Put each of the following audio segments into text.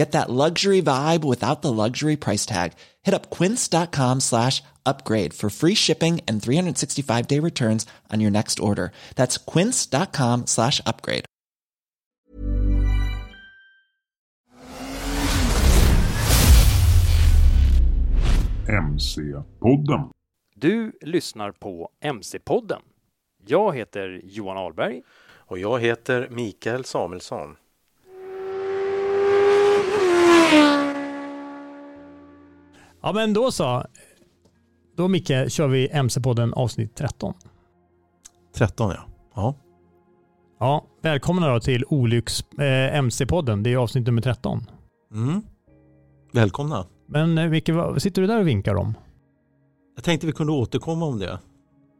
Get that luxury vibe without the luxury price tag. Hit up quince.com slash upgrade for free shipping and 365 day returns on your next order. That's quince.com slash upgrade. MC-podden. Du lyssnar på MC-podden. Jag heter Johan Ahlberg. Och jag heter Mikael Samuelsson. Ja, men då så. Då Micke kör vi MC-podden avsnitt 13. 13 ja. Ja. Ja, välkomna då till Olycks eh, MC-podden. Det är avsnitt nummer 13. Mm. Välkomna. Men eh, Micke, vad sitter du där och vinkar om? Jag tänkte vi kunde återkomma om det.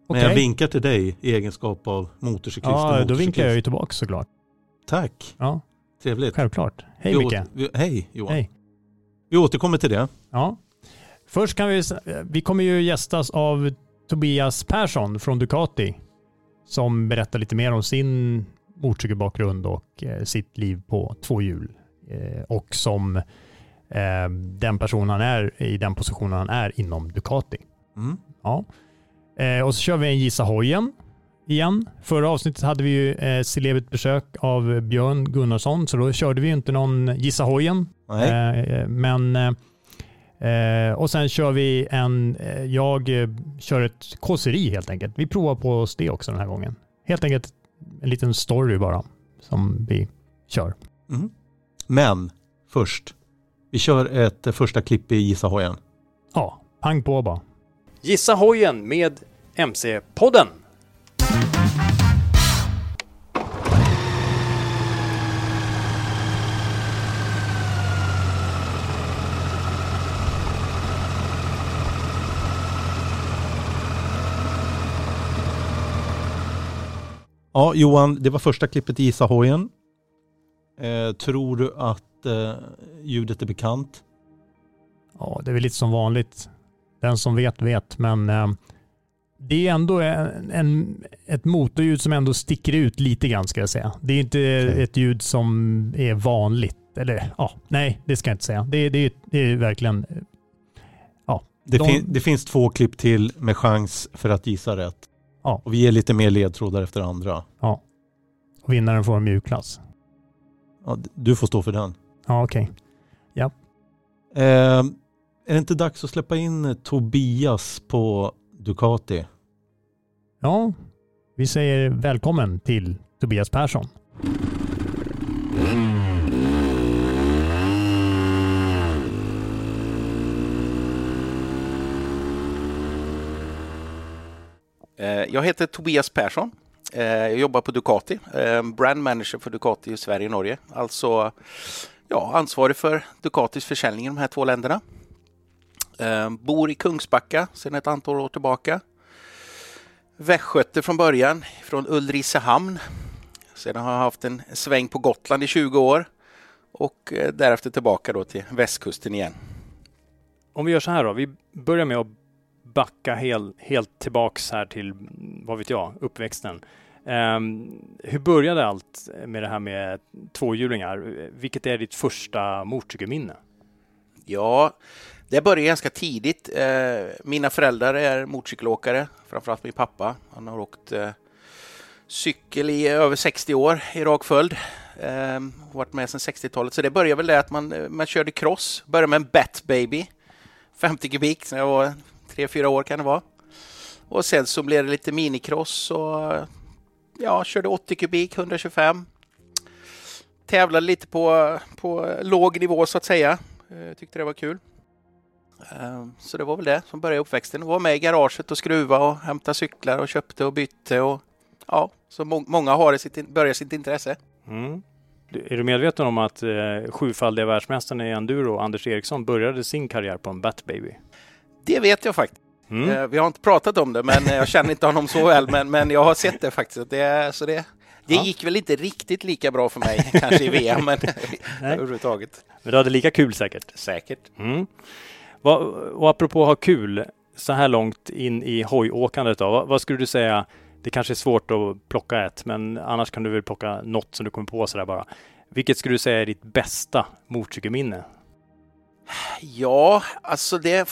Men Okej. jag vinkar till dig i egenskap av motorcyklist och Ja, då motorcyklist. vinkar jag ju tillbaka såklart. Tack. Ja, Trevligt. självklart. Hej vi Micke. åter- vi, hej Johan. Hej. Vi återkommer till det. Ja. Först kan vi, s- vi kommer ju gästas av Tobias Persson från Ducati som berättar lite mer om sin motorcykelbakgrund och eh, sitt liv på två hjul. Eh, och som eh, den person han är i den positionen han är inom Ducati. Mm. Ja. Eh, och så kör vi en Gissa hojen igen. Förra avsnittet hade vi ju eh, celebert besök av Björn Gunnarsson, så då körde vi inte någon Gissa hojen. Eh, men eh, eh, och sen kör vi en, eh, jag eh, kör ett kåseri helt enkelt. Vi provar på oss det också den här gången. Helt enkelt en liten story bara som vi kör. Mm. Men först. Vi kör ett eh, första klipp i Gissa hojen. Ja, pang på bara. Gissa hojen med MC-podden. Ja, Johan, det var första klippet i Gissa hojen. Eh, tror du att eh, ljudet är bekant? Ja, det är väl lite som vanligt. Den som vet vet, men eh, det är ändå en, en, ett motorljud som ändå sticker ut lite grann ska jag säga. Det är inte Okej. ett ljud som är vanligt. Eller ja, nej, det ska jag inte säga. Det, det, det är verkligen Det, De- fin- det finns två klipp till med chans för att gissa rätt. Ja. Och vi ger lite mer ledtrådar efter andra. vinnaren får en mjukglass. Ja, du får stå för den. Ja, okej. Eh, är det inte dags att släppa in Tobias på Ducati? Ja, vi säger välkommen till Tobias Persson. Eh, Eh, jag heter Tobias Persson. Eh, jag jobbar på Ducati, eh, brand manager för Ducati i Sverige och Norge. Alltså ja, ansvarig för Ducatis försäljning i de här två länderna. Bor i Kungsbacka sedan ett antal år tillbaka. Västgöte från början, från Ulricehamn. Sedan har jag haft en sväng på Gotland i 20 år och därefter tillbaka då till västkusten igen. Om vi gör så här då. Vi börjar med att backa hel, helt tillbaks här till, vad vet jag, uppväxten. Um, hur började allt med det här med tvåhjulingar? Vilket är ditt första motorcykelminne? Ja, det började ganska tidigt. Eh, mina föräldrar är motorcykelåkare, framförallt min pappa. Han har åkt eh, cykel i över 60 år i rak följd. Eh, varit med sedan 60-talet. Så det började väl det att man, eh, man körde cross. Började med en Bat Baby, 50 kubik, när jag var 3-4 år kan det vara. Och sen så blev det lite minicross och ja, körde 80 kubik, 125. Tävlade lite på, på låg nivå så att säga. Jag tyckte det var kul. Eh, så det var väl det som började uppväxten. Var med i garaget och skruva och hämta cyklar och köpte och bytte. Och, ja, så må många har sitt, börjat sitt intresse. Mm. Är du medveten om att eh, sjufaldiga världsmästaren i enduro, Anders Eriksson, började sin karriär på en Batbaby? Det vet jag faktiskt. Mm. Eh, vi har inte pratat om det, men jag känner inte honom så väl. Men, men jag har sett det faktiskt. Det, så det, det ja. gick väl inte riktigt lika bra för mig, kanske i VM, men överhuvudtaget. Men du hade lika kul säkert? Säkert. Mm. Vad, och apropå ha kul så här långt in i hojåkandet då, vad, vad, skulle du säga? Det kanske är svårt att plocka ett, men annars kan du väl plocka något som du kommer på sådär bara. Vilket skulle du säga är ditt bästa motorcykelminne? Ja, alltså det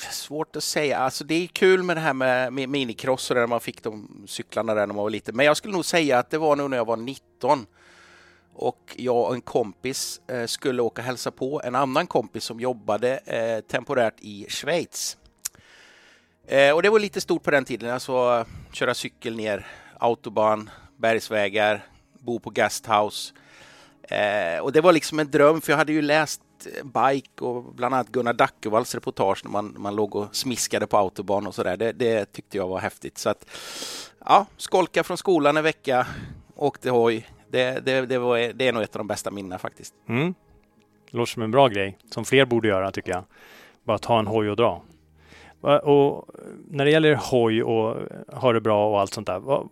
svårt att säga. Alltså det är kul med det här med, minicross och där man fick de cyklarna där när man var liten. Men jag skulle nog säga att det var nog när jag var 19 och jag och en kompis eh, skulle åka och hälsa på en annan kompis som jobbade eh, temporärt i Schweiz. Eh, och det var lite stort på den tiden, alltså köra cykel ner autobahn, bergsvägar, bo på Gasthouse. Eh, och det var liksom en dröm, för jag hade ju läst Eh, bike och bland annat Gunnar Dackevalls reportage när man, man låg och smiskade på autobahn och sådär. Det, det tyckte jag var häftigt. Så att, ja, skolka från skolan en vecka, åkte hoj, det, det, det, var, det är nog ett av de bästa minnena faktiskt. Mm. Det låter som en bra grej som fler borde göra tycker jag. Bara ta en hoj och dra. Och eh, när det gäller hoj och eh, ha det bra och allt sånt där. Vad,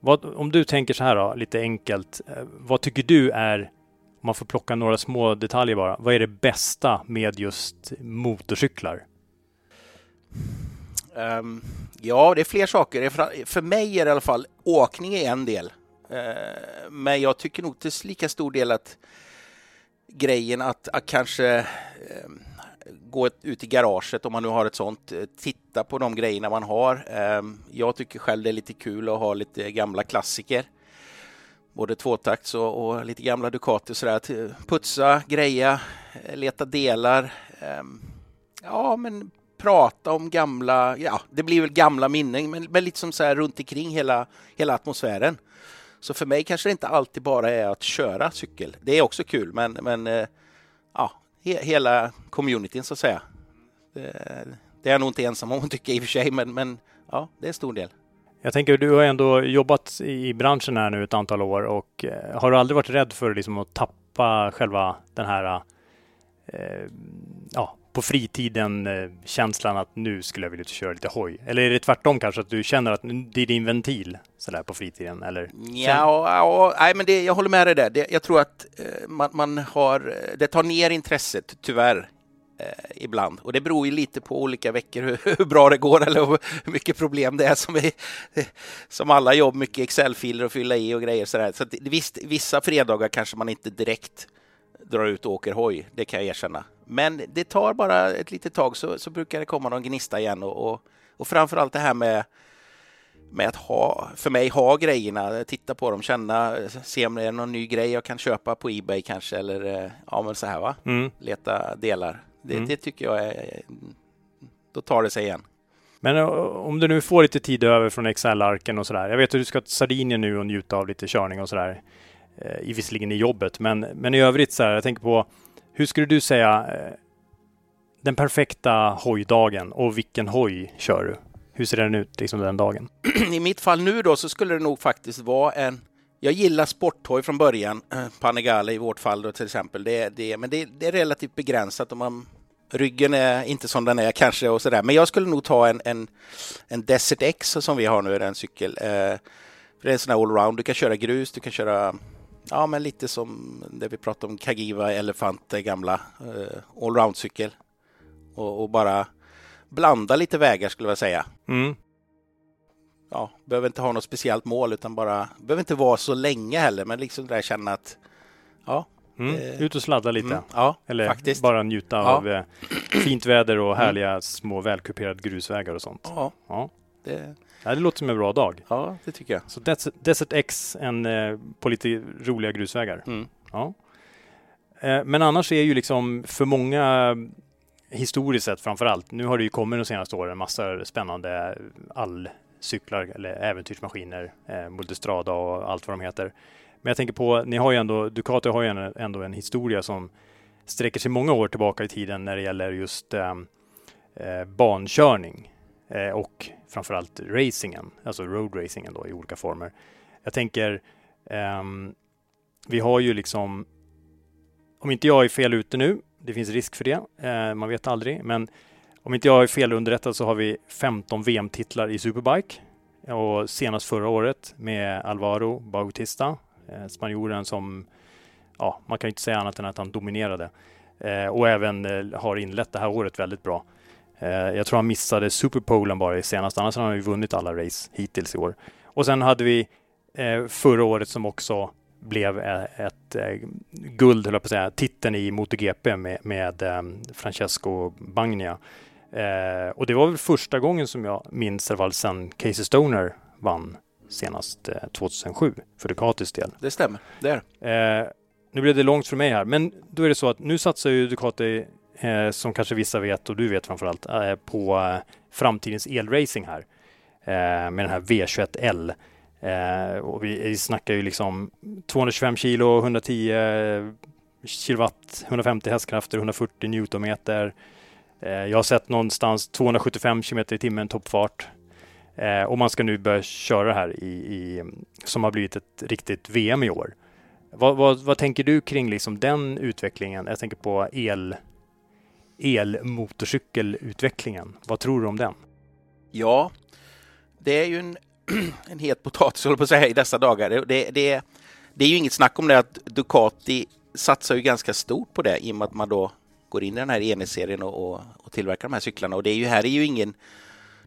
vad, om du tänker så här då, lite enkelt. Vad tycker du är, man får plocka några små detaljer bara. Vad är det bästa med just motorcyklar? Um, ja, det är fler saker. För mig är det i alla fall åkning är en del. Uh, men jag tycker nog till lika stor del att grejen att, att kanske eh, gå ut i garaget om man nu har ett sånt, eh, titta på de grejerna man har. Ehm, jag tycker själv det är lite kul att ha lite gamla klassiker. Både tvåtakts och, och lite gamla Ducati och sådär. Putsa, greja, eh, leta delar. Ehm, ja, men prata om gamla, ja, det blir väl gamla minnen, men, men lite som så här runt omkring hela, hela atmosfären. Så för mig kanske det inte alltid bara är att köra cykel. Det är också kul, men, men eh, ja, he, hela communityn så att säga. Det, det, är jag nog inte ensam om att tycka i och för sig, men, men ja, det är en stor del. Jag tänker, du har ändå jobbat i branschen här nu ett antal år och eh, har du aldrig varit rädd för liksom, att tappa själva den här eh, ja, på fritiden eh, känslan att nu skulle jag vilja köra lite hoj? Eller är det tvärtom kanske att du känner att det är din ventil sådär på fritiden? Eller? Ja, ja nej, men det, jag håller med dig där. Det, jag tror att eh, man, man, har, det tar ner intresset tyvärr ibland och det beror ju lite på olika veckor hur, hur, bra det går eller hur mycket problem det är som, är, som alla jobb, mycket Excel-filer att fylla i och grejer sådär. Så att, visst, vissa fredagar kanske man inte direkt drar ut och åker hoj, det kan jag erkänna. Men det tar bara ett litet tag så, så brukar det komma någon gnista igen och, och, och framförallt det här med med att ha, för mig, ha grejerna, titta på dem, känna, se om det är någon ny grej jag kan köpa på Ebay kanske eller ja men så här va, mm. leta delar. Det, mm. det, tycker jag är, då tar det sig igen. Men om du nu får lite tid över från Excel-arken och sådär. Jag vet att du ska till Sardinien nu och njuta av lite körning och sådär. Eh, visserligen i jobbet, men, men i övrigt så här, jag tänker på hur skulle du säga eh, den perfekta hojdagen och vilken hoj kör du? Hur ser den ut liksom den dagen? I mitt fall nu då så skulle det nog faktiskt vara en jag gillar sporthoj från början, eh, Panigale i vårt fall då till exempel. Det, det, men det, det, är relativt begränsat om man Ryggen är inte som den är kanske och sådär. Men jag skulle nog ta en, en, en Desert X som vi har nu, en cykel. Eh, för det är en sån här allround. Du kan köra grus, du kan köra Ja, men lite som det vi pratade om, Kagiva Elefant, gamla eh, allround-cykel. Och, och, bara blanda lite vägar skulle jag säga. Mm. ja, behöver inte ha något speciellt mål utan bara, behöver inte vara så länge heller, men liksom där känna att ja. Mm. eh, Ut och sladda lite. mm, ja, Eller faktiskt. bara njuta Ja. av eh, fint väder och härliga små välkuperade grusvägar och sånt. Ja, Ja. det, Ja, det låter som en bra dag. ja, det tycker jag. Så Desert, Desert X en, eh, på lite roliga grusvägar. Mm. Ja. Eh, Men annars är ju liksom för många historiskt sett framför allt. Nu har det ju kommit de senaste åren massor spännande allcyklar eller äventyrsmaskiner, eh, Multistrada och allt vad de heter. Men jag tänker på, ni har ju ändå, Ducati har ju ändå en historia som sträcker sig många år tillbaka i tiden när det gäller just ehm, eh, bankörning eh, och framförallt racingen, alltså road racingen då i olika former. Jag tänker, eh, vi har ju liksom, om inte jag är fel ute nu, det finns risk för det, eh, man vet aldrig, men om inte jag är fel underrättad så har vi 15 VM-titlar i Superbike och senast förra året med Alvaro Bautista, Eh, spanjoren som, ja, man kan ju inte säga annat än att han dominerade eh, och även eh, har inlett det här året väldigt bra. Eh, jag tror han missade Superpolen bara i senaste, annars har han ju vunnit alla race hittills i år. Och sen hade vi eh, förra året som också blev eh, ett eh, guld, höll jag på att säga, titeln i MotoGP med, med eh, Francesco Bagnia. Eh, och det var väl första gången som jag minns i alla fall sedan Casey Stoner vann senast eh, 2007 för Ducatis del. Det stämmer. Det är Eh, nu blev det långt för mig här, men då är det så att nu satsar ju Ducati, eh, som kanske vissa vet och du vet framförallt, eh, på eh, framtidens elracing här. Eh, med den här V21L. Eh, och vi, vi snackar ju liksom 225 kilo, 110 kilowatt, 150 hästkrafter, 140 newtonmeter. Eh, jag har sett någonstans 275 kilometer i timmen toppfart. Eh, och man ska nu börja köra det här i, i, som har blivit ett riktigt VM i år. Vad, vad, vad tänker du kring liksom den utvecklingen? Jag tänker på el, elmotorcykelutvecklingen. Vad tror du om den? Ja, det är ju en, en het potatis håller på att säga i dessa dagar. Det, det, det, är ju inget snack om det att Ducati satsar ju ganska stort på det i och med att man då går in i den här enhetsserien och, och, och tillverkar de här cyklarna. Och det är ju här är ju ingen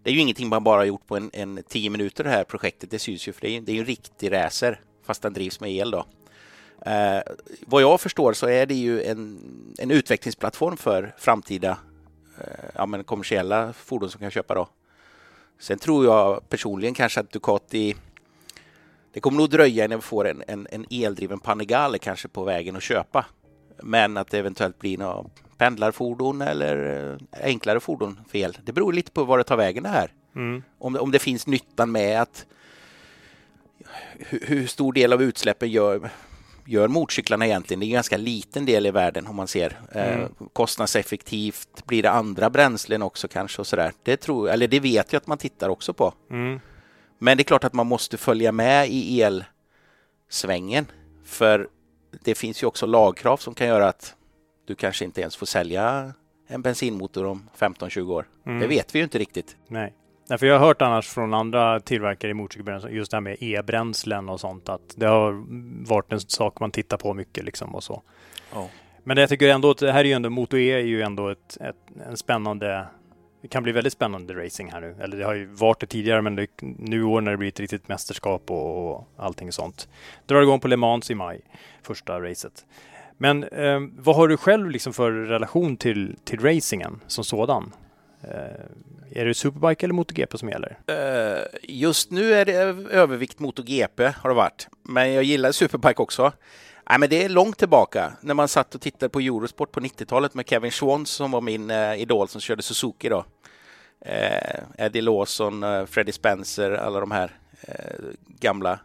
det är ju ingenting man bara har gjort på en, en tio minuter det här projektet. Det syns ju för det är, ju- det är ju en riktig racer fast den drivs med el då. Eh, vad jag förstår så är det ju en, en utvecklingsplattform för framtida eh, ja, men kommersiella fordon som kan köpa då. Sen tror jag personligen kanske att Ducati det kommer nog dröja innan vi får en, en, en eldriven Panigale kanske på vägen att köpa. Men att det eventuellt blir några pendlarfordon eller eh, enklare fordon för el. Det beror lite på var det tar vägen det här. Mm. Om, om det finns nyttan med att hur, hur stor del av utsläppen gör, gör motorcyklarna egentligen? Det är en ganska liten del i världen om man ser. Eh, Mm. kostnadseffektivt, blir det andra bränslen också kanske och sådär. Det tror, eller det vet jag att man tittar också på. Mm. Men det är klart att man måste följa med i elsvängen. För det finns ju också lagkrav som kan göra att du kanske inte ens får sälja en bensinmotor om 15-20 år. Mm. Det vet vi ju inte riktigt. Nej. Nej, för jag har hört annars från andra tillverkare i motorcykelbränslen, just det här med e-bränslen och sånt, att det har varit en sak man tittar på mycket liksom och så. Ja. Men jag tycker ändå att det här är ju ändå, Moto E är ju ändå ett, ett, en spännande, det kan bli väldigt spännande racing här nu. Eller det har ju varit det tidigare, men det, nu år när det blir ett riktigt mästerskap och, och allting sånt. Drar igång på Le Mans i maj, första racet. Men eh, vad har du själv liksom för relation till, till racingen som sådan? Eh, är det Superbike eller MotoGP som gäller? Eh, Just nu är det övervikt MotoGP har det varit. Men jag gillar Superbike också. Nej, men det är långt tillbaka när man satt och tittade på Eurosport på 90-talet med Kevin Schwantz som var min eh, idol som körde Suzuki då. Eh, Eddie Lawson, eh, Freddie Spencer, alla de här eh, gamla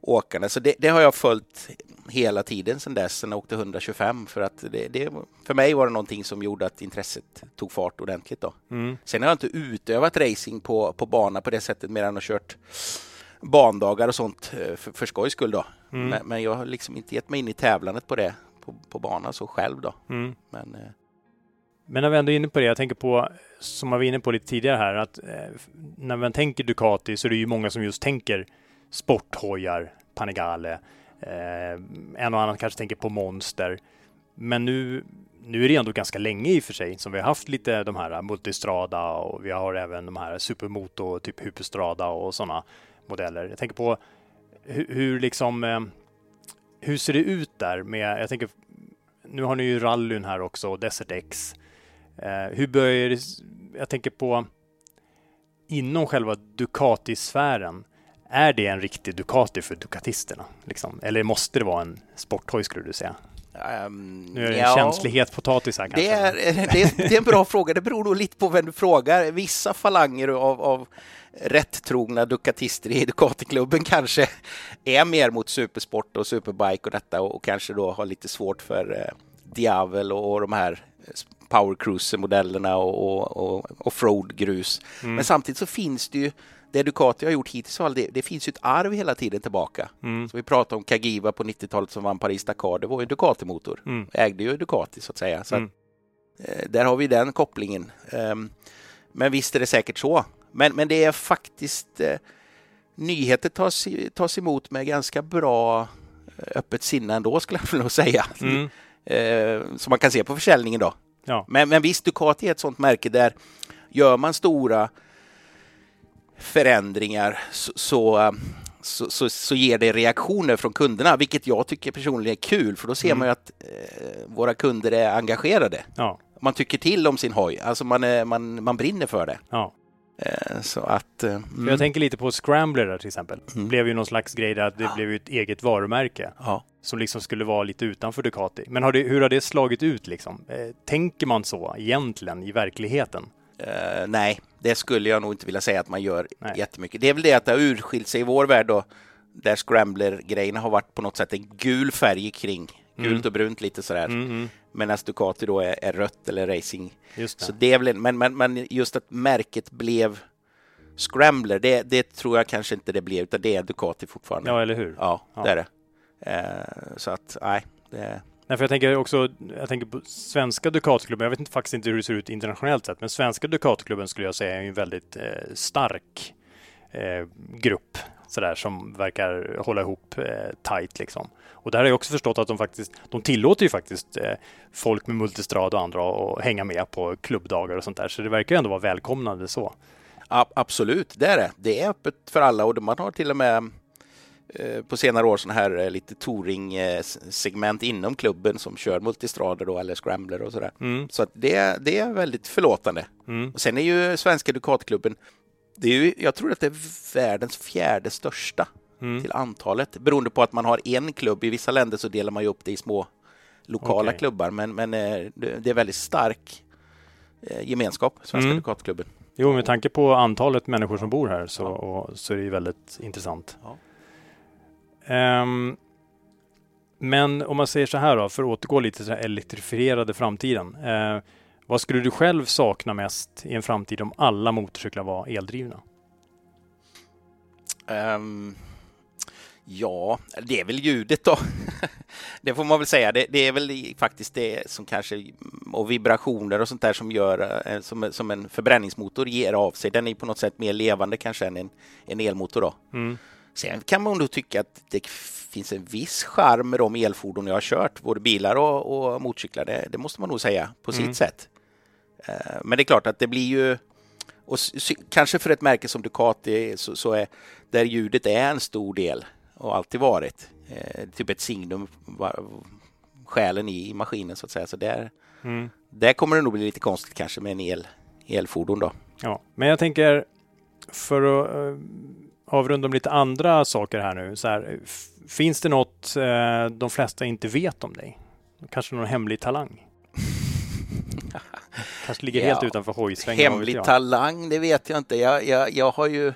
åkarna. Så det, det har jag följt hela tiden sedan dess, sen jag åkte 125 för att det, det, för mig var det någonting som gjorde att intresset tog fart ordentligt då. Mm. Sen har jag inte utövat racing på, på bana på det sättet mer än att kört bandagar och sånt eh, för, för skojs skull då. Mm. Men, men jag har liksom inte gett mig in i tävlandet på det på, på bana så själv då. Mm. Men eh, Men när vi ändå är inne på det, jag tänker på, som jag var inne på lite tidigare här, att eh, när man tänker Ducati så är det ju många som just tänker sporthojar, Panigale, Eh, en och annan kanske tänker på Monster. Men nu nu är det ändå ganska länge i och för sig som vi har haft lite de här Multistrada och vi har även de här Supermoto, typ Hyperstrada och sådana modeller. Jag tänker på hur, hur liksom eh, hur ser det ut där med, jag tänker, nu har ni ju rallyn här också och Desert X. Eh, hur börjar det, jag tänker på inom själva Ducati-sfären. Är det en riktig Ducati för Ducatisterna? Liksom? Eller måste det vara en sporthoj skulle du säga? Um, nu är det en ja, känslighet potatis här kanske. Det är, det, är, det är en bra fråga. Det beror nog lite på vem du frågar. Vissa falanger av, av rätt trogna Ducatister i Ducati-klubben kanske är mer mot supersport och superbike och detta och, och kanske då har lite svårt för eh, Diavel och, och de här Power Cruiser-modellerna och, och, och offroad-grus. Mm. Men samtidigt så finns det ju det Ducati har gjort hittills, det, det finns ju ett arv hela tiden tillbaka. Mm. Så vi pratade om Kagiva på 90-talet som vann Paris-Dakar, det var ju en Ducati-motor. Mm. Ägde ju Ducati så att säga. Så mm. att, eh, där har vi den kopplingen. Um, men visst är det säkert så. Men, men det är faktiskt eh, nyheter tas, tas emot med ganska bra eh, öppet sinne ändå skulle jag nog säga. Mm. Eh, som man kan se på försäljningen då. Ja. Men, men visst, Ducati är ett sånt märke där gör man stora förändringar så, så, så, så, så ger det reaktioner från kunderna, vilket jag tycker personligen är kul, för då ser mm. man ju att eh, våra kunder är engagerade. Ja. Man tycker till om sin hoj, alltså man, är, man, man brinner för det. Ja. Eh, så att, eh, mm. Jag tänker lite på Scrambler där till exempel. Det mm. blev ju någon slags grej där att det ja. blev ett eget varumärke. Som liksom skulle vara lite utanför Ducati. Men har det, hur har det slagit ut liksom? Eh, tänker man så egentligen i verkligheten? Uh, nej, det skulle jag nog inte vilja säga att man gör nej. jättemycket. Det är väl det att det har urskilt sig i vår värld då, där Scrambler-grejerna har varit på något sätt en gul färg kring. Gult mm. och brunt lite sådär. Mm, mm medan Ducati då är, är rött eller racing. Just det. Så det är väl, men, men, men just att märket blev Scrambler, det, det tror jag kanske inte det blev, utan det är Ducati fortfarande. Ja, eller hur? Ja, ja. det är det. Eh, så att, nej. Det... Nej, för jag tänker också, jag tänker på svenska Ducatklubben, jag vet inte, faktiskt inte hur det ser ut internationellt sett, men svenska Ducatklubben skulle jag säga är en väldigt eh, stark eh, grupp sådär som verkar hålla ihop eh, tight liksom. Och där har jag också förstått att de faktiskt, de tillåter ju faktiskt eh, folk med multistrad och andra att hänga med på klubbdagar och sånt där. Så det verkar ju ändå vara välkomnande så. Absolut, det är det. Det är öppet för alla och man har till och med på senare år sådana här eh, lite touring-segment inom klubben som kör multistrader då, eller scrambler och sådär. Mm. Så att det, det är väldigt förlåtande. Mm. Och sen är ju svenska Ducatklubben, det är ju, jag tror att det är världens fjärde största mm. till antalet. Beroende på att man har en klubb. I vissa länder så delar man ju upp det i små lokala okay. klubbar. Men, men eh, det är väldigt stark eh, gemenskap, Svenska mm. Ducatklubben. Jo, med tanke på antalet människor som bor här så, och, så är det väldigt intressant. Ja. Um, men om man säger så här då, för att återgå lite till den elektrifierade framtiden. Uh, vad skulle du själv sakna mest i en framtid om alla motorcyklar var eldrivna? Um, Ja, det är väl ljudet då. det får man väl säga. Det, det, är väl faktiskt det som kanske och vibrationer och sånt där som gör eh, som, som en förbränningsmotor ger av sig. Den är på något sätt mer levande kanske än en, en elmotor då. Mm. Sen kan man nog tycka att det finns en viss charm med de elfordon jag har kört, både bilar och, och motorcyklar. Det, det, måste man nog säga på mm. sitt sätt. Eh, men det är klart att det blir ju och kanske för ett märke som Ducati så, så är där ljudet är en stor del och alltid varit. Eh, typ ett signum, själen i maskinen så att säga. Så där, mm. där kommer det nog bli lite konstigt kanske med en el, elfordon då. Ja, men jag tänker för att uh, avrunda om lite andra saker här nu. Så här, finns det något uh, de flesta inte vet om dig? Kanske någon hemlig talang? Kanske ligger ja, helt utanför hojsvängen. Hemlig talang, det vet jag inte. Jag, jag, jag har ju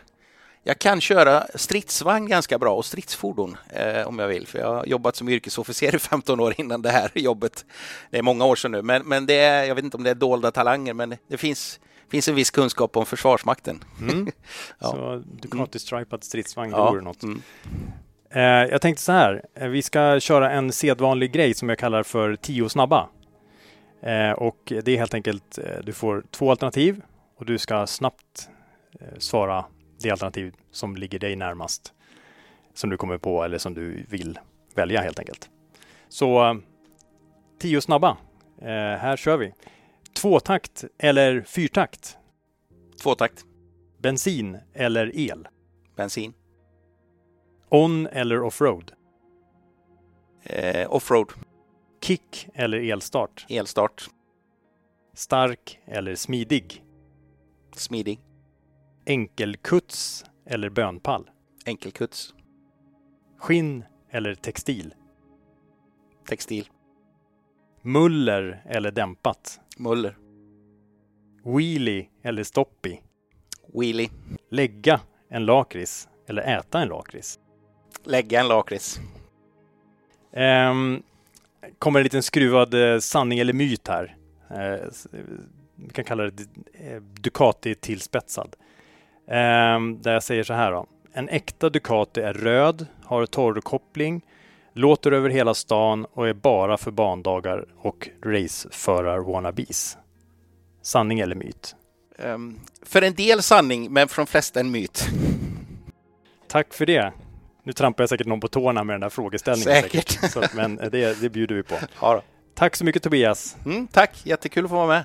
jag kan köra stridsvagn ganska bra och stridsfordon eh, om jag vill, för jag har jobbat som yrkesofficer i 15 år innan det här jobbet. Det är många år sedan nu, men, men det är, jag vet inte om det är dolda talanger, men det finns, finns en viss kunskap om Försvarsmakten. Mm. ja. Så Ducati-stripad stridsvagn, det ja. vore något. Mm. Eh, jag tänkte så här, eh, vi ska köra en sedvanlig grej som jag kallar för tio snabba. Eh, och det är helt enkelt, eh, du får två alternativ och du ska snabbt eh, svara det alternativ som ligger dig närmast. Som du kommer på eller som du vill välja helt enkelt. Så tio snabba. Eh, här kör vi. Tvåtakt eller fyrtakt? Tvåtakt. Bensin eller el? Bensin. On eller offroad? Eh, offroad. Kick eller elstart? Elstart. Stark eller smidig? Smidig. Enkelkuts eller bönpall? Enkelkuts. Skinn eller textil? Textil. Muller eller dämpat? Muller. Wheelie eller stoppie? Wheelie. Lägga en lakrits eller äta en lakrits? Lägga en lakrits. Um, kommer en liten skruvad eh, sanning eller myt här. Eh, vi kan kalla det eh, Ducati tillspetsad. Um, där jag säger så här då. En äkta Ducati är röd, har torrkoppling, låter över hela stan och är bara för bandagar och raceførar-wannabes. Sanning eller myt? Ehm, för en del sanning, men för de flesta en myt. Tack för det. Nu trampar jag säkert någon på tårna med den här frågeställningen. Säkert. Så, att- men det, det bjuder vi på. Ja då. Tack så mycket Tobias. Mm, tack, jättekul att få vara med.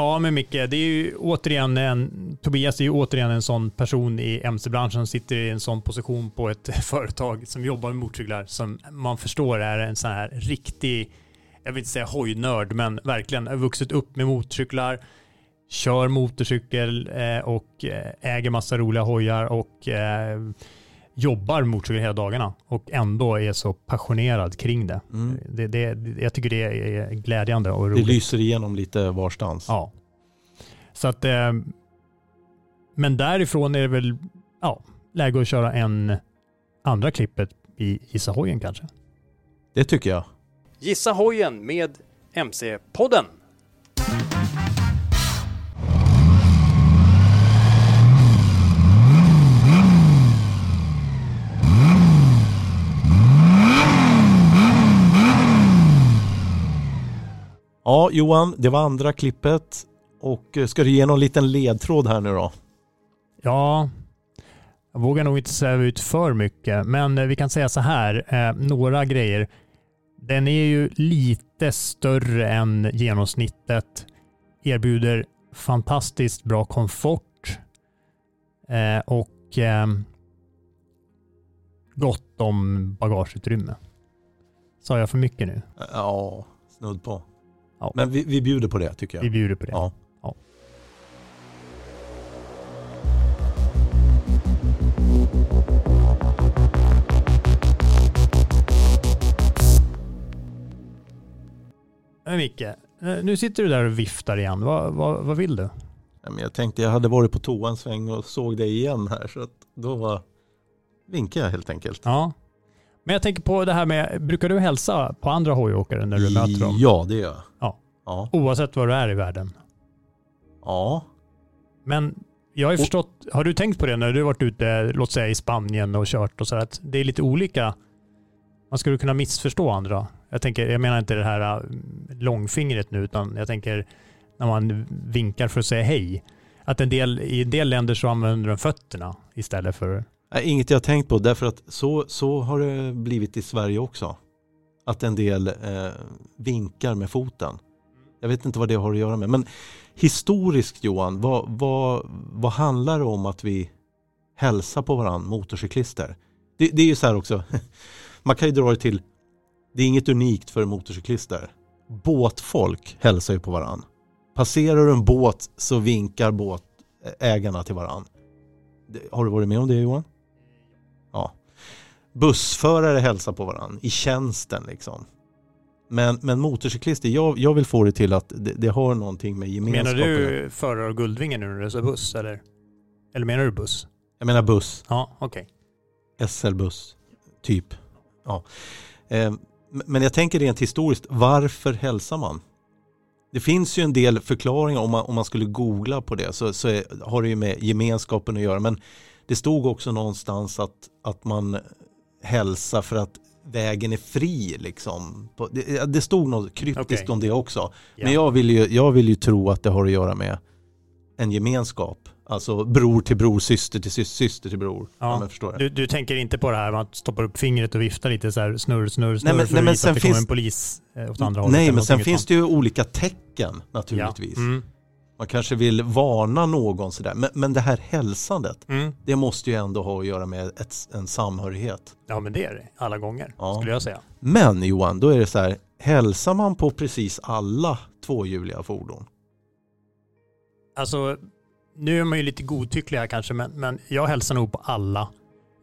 Ja, men Micke, det är ju återigen en, Tobias är ju återigen en sån person i mc-branschen som sitter i en sån position på ett företag som jobbar med motorcyklar som man förstår är en sån här riktig, jag vill inte säga hojnörd, men verkligen har vuxit upp med motorcyklar, kör motorcykel eh, och eh, äger massa roliga hojar och eh, jobbar motorcykel hela dagarna och ändå är så passionerad kring det. Mm. det, det jag tycker det är glädjande och Det roligt. lyser igenom lite varstans. Ja. Så att, eh, men därifrån är det väl ja, läge att köra en andra klippet i Isahojen kanske. Det tycker jag. Gissa hojen med MC-podden. Ja, Johan, det var andra klippet. Och eh, ska du ge någon liten ledtråd här nu då? Ja, jag vågar nog inte säga ut för mycket, men eh, vi kan säga så här, eh, några grejer. Den är ju lite större än genomsnittet, erbjuder fantastiskt bra komfort eh, och eh, gott om bagageutrymme. Sa jag för mycket nu? Ja, snudd på. Ja. Men vi, vi bjuder på det tycker jag. Vi bjuder på det. Ja. Ja. Men Micke, eh, nu sitter du där och viftar igen. Vad, vad, vad vill du? Jag tänkte jag hade varit på toa en sväng och såg dig igen här. Så att då var, vinkade jag helt enkelt. Ja. Men jag tänker på det här med, brukar du hälsa på andra hojåkare när du möter dem? Ja, det gör jag. Ja. Ja. Oavsett var du är i världen. ja. Men jag har ju förstått, har du tänkt på det när du varit ute, låt säga i Spanien och kört och så att det är lite olika. Man skulle kunna missförstå andra. Jag tänker, jag menar inte det här äh, långfingret nu, utan jag tänker när man vinkar för att säga hej. Att en del, i en del länder så använder de fötterna istället för... Nej, inget jag har tänkt på därför att så, så har det blivit i Sverige också. Att en del eh, vinkar med foten. Jag vet inte vad det har att göra med. Men historiskt Johan, vad, vad, vad handlar det om att vi hälsar på varandra, motorcyklister? Det, det är ju så här också, man kan ju dra det till, det är inget unikt för motorcyklister. Båtfolk hälsar ju på varandra. Passerar du en båt så vinkar båtägarna till varandra. Har du varit med om det Johan? Bussförare hälsar på varandra i tjänsten liksom. Men, men motorcyklister, jag, jag vill få det till att det, det har någonting med gemenskap Menar du förare av Guldvingen nu när du sa buss eller? Eller menar du buss? Jag menar buss, Ja, okej. SL-buss, typ. Ja. Eh, men jag tänker rent historiskt, varför hälsar man? Det finns ju en del förklaringar om man, om man skulle googla på det så, så är, har det ju med gemenskapen att göra. Men det stod också någonstans att, att man hälsar för att vägen är fri liksom. Det, det stod något kryptiskt Okej. om det också. Men jag vill, ju, jag vill ju tro att det har att göra med en gemenskap. Alltså bror till bror, syster till syster, syster till bror. Ja. Ja. Du, du tänker inte på det här med att stoppa upp fingret och vifta lite så här snurr, snurr, snurr men- för nej, men att visa att det kommer finns- en polis eh, åt andra hållet. Nej, men sen finns det ju olika tecken naturligtvis. Ja. Mm. Man kanske vill varna någon sådär. Men, men det här hälsandet, Mm. det måste ju ändå ha att göra med ett, en samhörighet. Ja, men det är det. Alla gånger, Ja. skulle jag säga. Men Johan, då är det så här, hälsar man på precis alla tvåhjuliga fordon? Alltså, nu är man ju lite godtycklig här kanske, men, men jag hälsar nog på alla.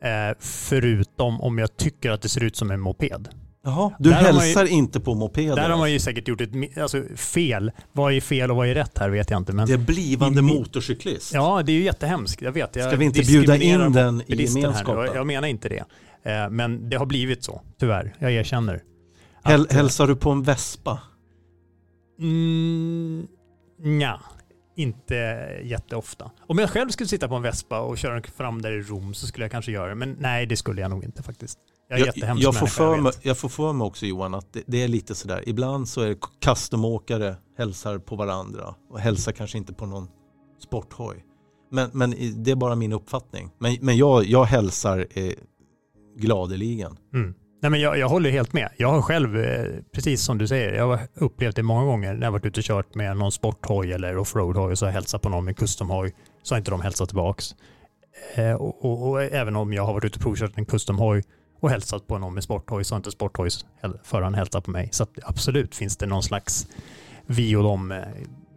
Eh, förutom om jag tycker att det ser ut som en moped. Jaha, du Där man ju- hälsar inte på mopeder? Där har man ju säkert gjort ett alltså, fel. Vad är fel och vad är rätt här vet jag inte. Men Det är blivande i mi- motorcyklist. Ja, det är ju jättehemskt. Jag vet. Jag Ska vi inte bjuda in den i gemenskapen? Jag, jag menar inte det. Eh, men det har blivit så, tyvärr. Jag erkänner. Häl, Att, eh, hälsar du på en vespa? Mm, nja, inte jätteofta. Om jag själv skulle sitta på en Vespa och köra fram där i Rom så skulle jag kanske göra det. Men nej, det skulle jag nog inte faktiskt. Jag är Jag, jag, får för mig, jag får för mig också Johan att det, det är lite sådär. Ibland så är det customåkare hälsar på varandra och hälsar kanske inte på någon sporthoj. Men, men det är bara min uppfattning. Men, men jag, jag hälsar eh, gladeligen. Mm. Nej, men jag, jag håller helt med. Jag har själv, eh, precis som du säger, jag har upplevt det många gånger när jag varit ute och kört med någon sporthoj eller offroadhoj och så har jag hälsat på någon med customhoj så har inte de hälsat tillbaks. Eh, och, och, och även om jag har varit ute och provkört en customhoj och hälsat på någon med sporthoj så har inte sporthojsföraren hälsat på mig. Så att absolut finns det någon slags vi och dem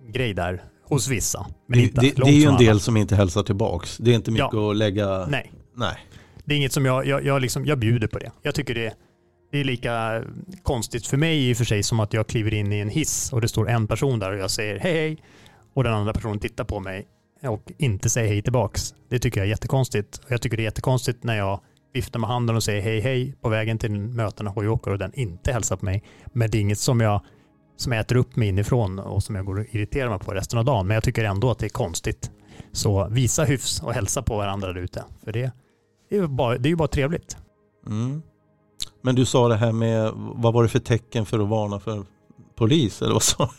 grej där hos vissa. Men Det, inte det, det är ju en del alla. som inte hälsar tillbaks. Det är inte mycket att lägga... Nej. Nej. Det är inget som jag, jag, jag, liksom, jag bjuder på det. Jag tycker det, det är lika konstigt för mig i och för sig som att jag kliver in i en hiss och det står en person där och jag säger hej hej och den andra personen tittar på mig och inte säger hej tillbaks. Det tycker jag är jättekonstigt. Och jag tycker det är jättekonstigt när jag viftar med handen och säger hej hej på vägen till möten och hojåkare och den inte hälsar på mig. Men det är inget som jag som äter upp mig inifrån och som jag går och irriterar mig på resten av dagen. Men jag tycker ändå att det är konstigt. Så visa hyfs och hälsa på varandra där ute. För det, det är ju bara, det är bara trevligt. Mm. Men du sa det här med, vad var det för tecken för att varna för polis? Eller vad sa?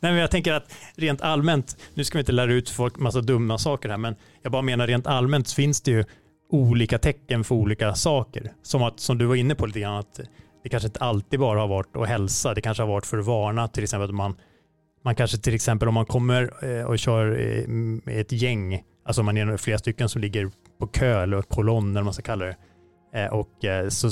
Nej, men jag tänker att rent allmänt, nu ska vi inte lära ut folk massa dumma saker här, men jag bara menar rent allmänt finns det ju olika tecken för olika saker. Som, att, som du var inne på lite grann, att det kanske inte alltid bara har varit att hälsa, det kanske har varit för att varna, till exempel att man, man kanske till exempel om man kommer eh, och kör eh, med ett gäng, alltså om man är flera stycken som ligger på kö eller kolonn eller vad man ska kalla det, eh, och eh, så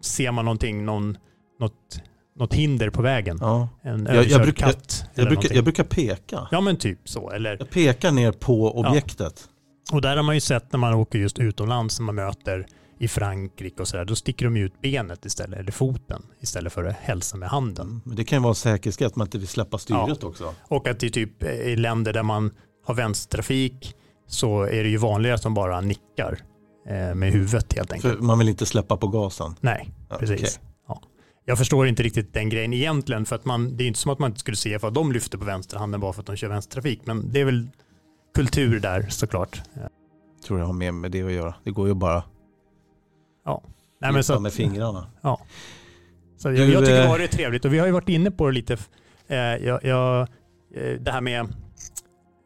ser man någonting, någon, något, något hinder på vägen. Ja. En Jag, jag, katt. jag, eller brukar, jag brukar peka. Ja men typ så. Eller, Jag pekar ner på objektet. Och där har man ju sett när man åker just utomlands, när man möter i Frankrike och sådär, då sticker de ut benet istället, eller foten, istället för att hälsa med handen. Mm. Men det kan ju vara en säkerhetsgrej att man inte vill släppa styret också. Och att i typ eh, i länder där man har vänstertrafik så är det ju vanligare att de bara nickar eh, med huvudet helt enkelt. För man vill inte släppa på gasen. Nej, Ja, precis. Ja. Jag förstår inte riktigt den grejen egentligen, för att man, det är inte som att man inte skulle se för att de lyfter på vänsterhanden bara för att de kör vänstertrafik, men det är väl kultur där såklart. Tror jag har mer med det att göra. Det går ju bara Ja. Nej, men så att, med fingrarna. Ja. Så Du, jag, jag tycker eh, bara det är trevligt och vi har ju varit inne på det lite. Eh, jag, jag, eh, det här med,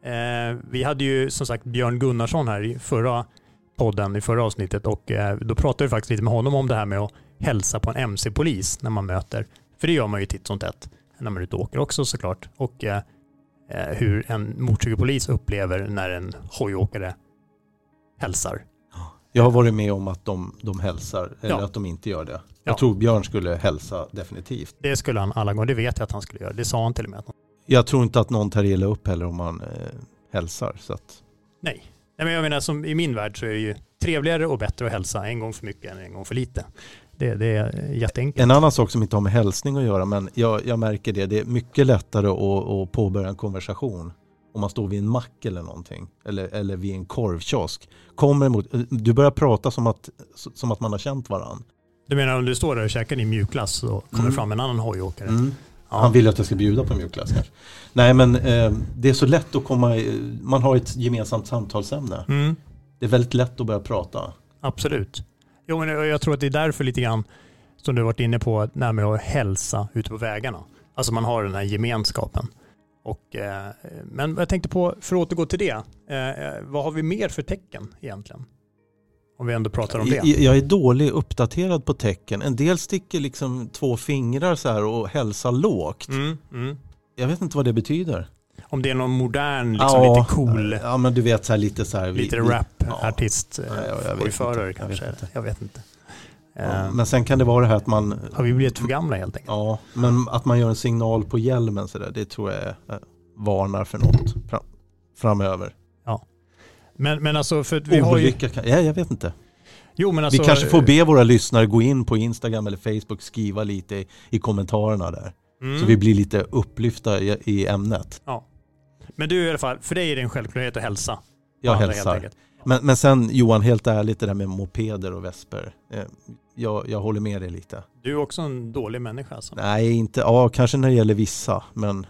eh, vi hade ju som sagt Björn Gunnarsson här i förra podden, i förra avsnittet och eh, då pratade vi faktiskt lite med honom om det här med att hälsa på en MC-polis när man möter, för det gör man ju titt som tätt när man är ute och åker också såklart. Och eh, eh, hur en motorcykelpolis upplever när en hojåkare hälsar. Jag har varit med om att de, de hälsar, eller Ja. att de inte gör det. Ja. Jag tror Björn skulle hälsa definitivt. Det skulle han alla gånger, det vet jag att han skulle göra. Det sa han till och med. Jag tror inte att någon tar illa upp heller om man eh, hälsar. Så att, Nej. Nej, men jag menar som i min värld så är det ju trevligare och bättre att hälsa en gång för mycket än en gång för lite. Det, det är jätteenkelt. en annan sak som inte har med hälsning att göra, men jag, jag märker det. Det är mycket lättare att, att påbörja en konversation om man står vid en mack eller någonting. Eller, eller vid en korvkiosk. Kommer emot, du börjar prata som att, som att man har känt varandra. Du menar om du står där och käkar din mjukglass och kommer Mm. fram en annan hojåkare? Ja. Han vill att jag ska bjuda på mjukglass kanske. Nej men eh, det är så lätt att komma, man har ett gemensamt samtalsämne. Mm, Det är väldigt lätt att börja prata. absolut. Jo, men jag tror att det är därför lite grann som du har varit inne på, här med att hälsa ute på vägarna. Alltså man har den här gemenskapen. Och, eh, men jag tänkte på, för att återgå till det, eh, vad har vi mer för tecken egentligen? Om vi ändå pratar om det. Jag, jag är dålig uppdaterad på tecken. En del sticker liksom två fingrar så här och hälsar lågt. Mm, mm. Jag vet inte vad det betyder. Om det är någon modern, liksom lite cool, Ja men du vet så här lite så här. lite rap-artist, Ja. Jag kanske. vet. Jag vet inte. Ja, Eh, men sen kan det vara det här att man, har vi blivit för gamla helt enkelt? ja, men att man gör en signal på hjälmen så där, det tror jag är, eh, varnar för något fram, framöver. Men, men alltså, för att vi har ju... Olycka ja, jag vet inte. Jo, men alltså, Vi kanske får be våra lyssnare gå in på Instagram eller Facebook, skriva lite i, i kommentarerna där. Mm. Så vi blir lite upplyfta i, i ämnet. Men du i alla fall, för dig är det en självklarhet att hälsa. Jag andra helt hälsar. Men, men sen Johan, helt ärligt det där med mopeder och vesper. Eh, jag, jag håller med dig lite. Du är också en dålig människa alltså. Nej, inte, ja kanske när det gäller vissa, men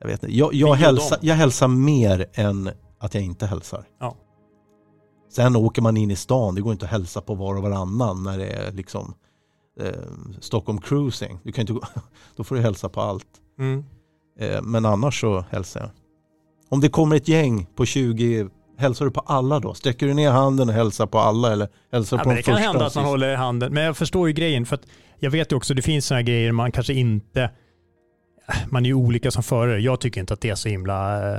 jag vet inte. Jag, jag, dem. jag hälsar mer än att jag inte hälsar. Ja. Sen åker man in i stan, det går inte att hälsa på var och varannan när det är liksom eh, Stockholm cruising. Du kan inte då får du hälsa på allt. Mm. Eh, men annars så hälsar jag. Om det kommer ett gäng på 20, hälsar du på alla då? Sträcker du ner handen och hälsar på alla eller hälsar Ja, på men de det kan hända att man håller handen, men jag förstår ju grejen för att jag vet ju också, det finns sådana grejer man kanske inte, man är ju olika som förare. Jag tycker inte att det är så himla, eh,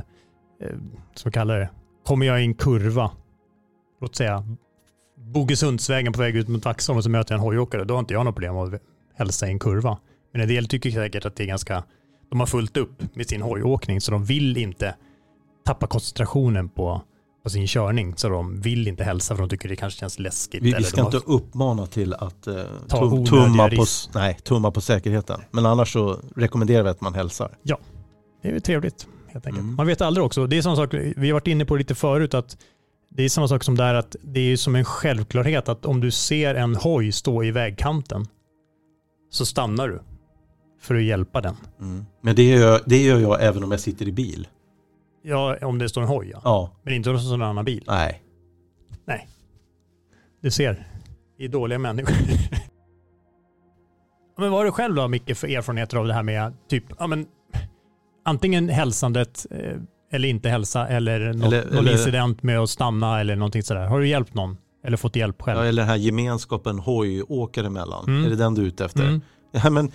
eh, som kallar det, kommer jag i en kurva, låt säga Bogesundsvägen på väg ut mot Vaxholm och så möter jag en hojåkare, då har inte jag något problem att hälsa i en kurva. Men en del tycker säkert att det är ganska, de har fullt upp med sin hojåkning så de vill inte tappa koncentrationen på, på sin körning. Så de vill inte hälsa för de tycker det kanske känns läskigt. Vi, vi ska inte uppmana till att eh, Ta tum, tumma, på, nej, tumma på säkerheten. Men annars så rekommenderar vi att man hälsar. Det är ju trevligt helt enkelt. Mm. Man vet aldrig också. Det är samma sak, vi har varit inne på lite förut att det är samma sak som där att det är som en självklarhet att om du ser en hoj stå i vägkanten så stannar du för att hjälpa den. Men det gör, det gör jag även om jag sitter i bil. Ja, om det står en hoj ja. Ja, Men inte om det står en annan bil. nej. Du ser, vi är dåliga människor. men vad har du själv då Micke för erfarenheter av det här med typ, ja men antingen hälsandet eh, eller inte hälsa eller, något, Eller- någon eller- incident med att stanna eller någonting sådär. Har du hjälpt någon? Eller fått hjälp själv? Ja, eller den här gemenskapen hojåkare emellan. Mm. Är det den du är ute efter? Mm. Ja, men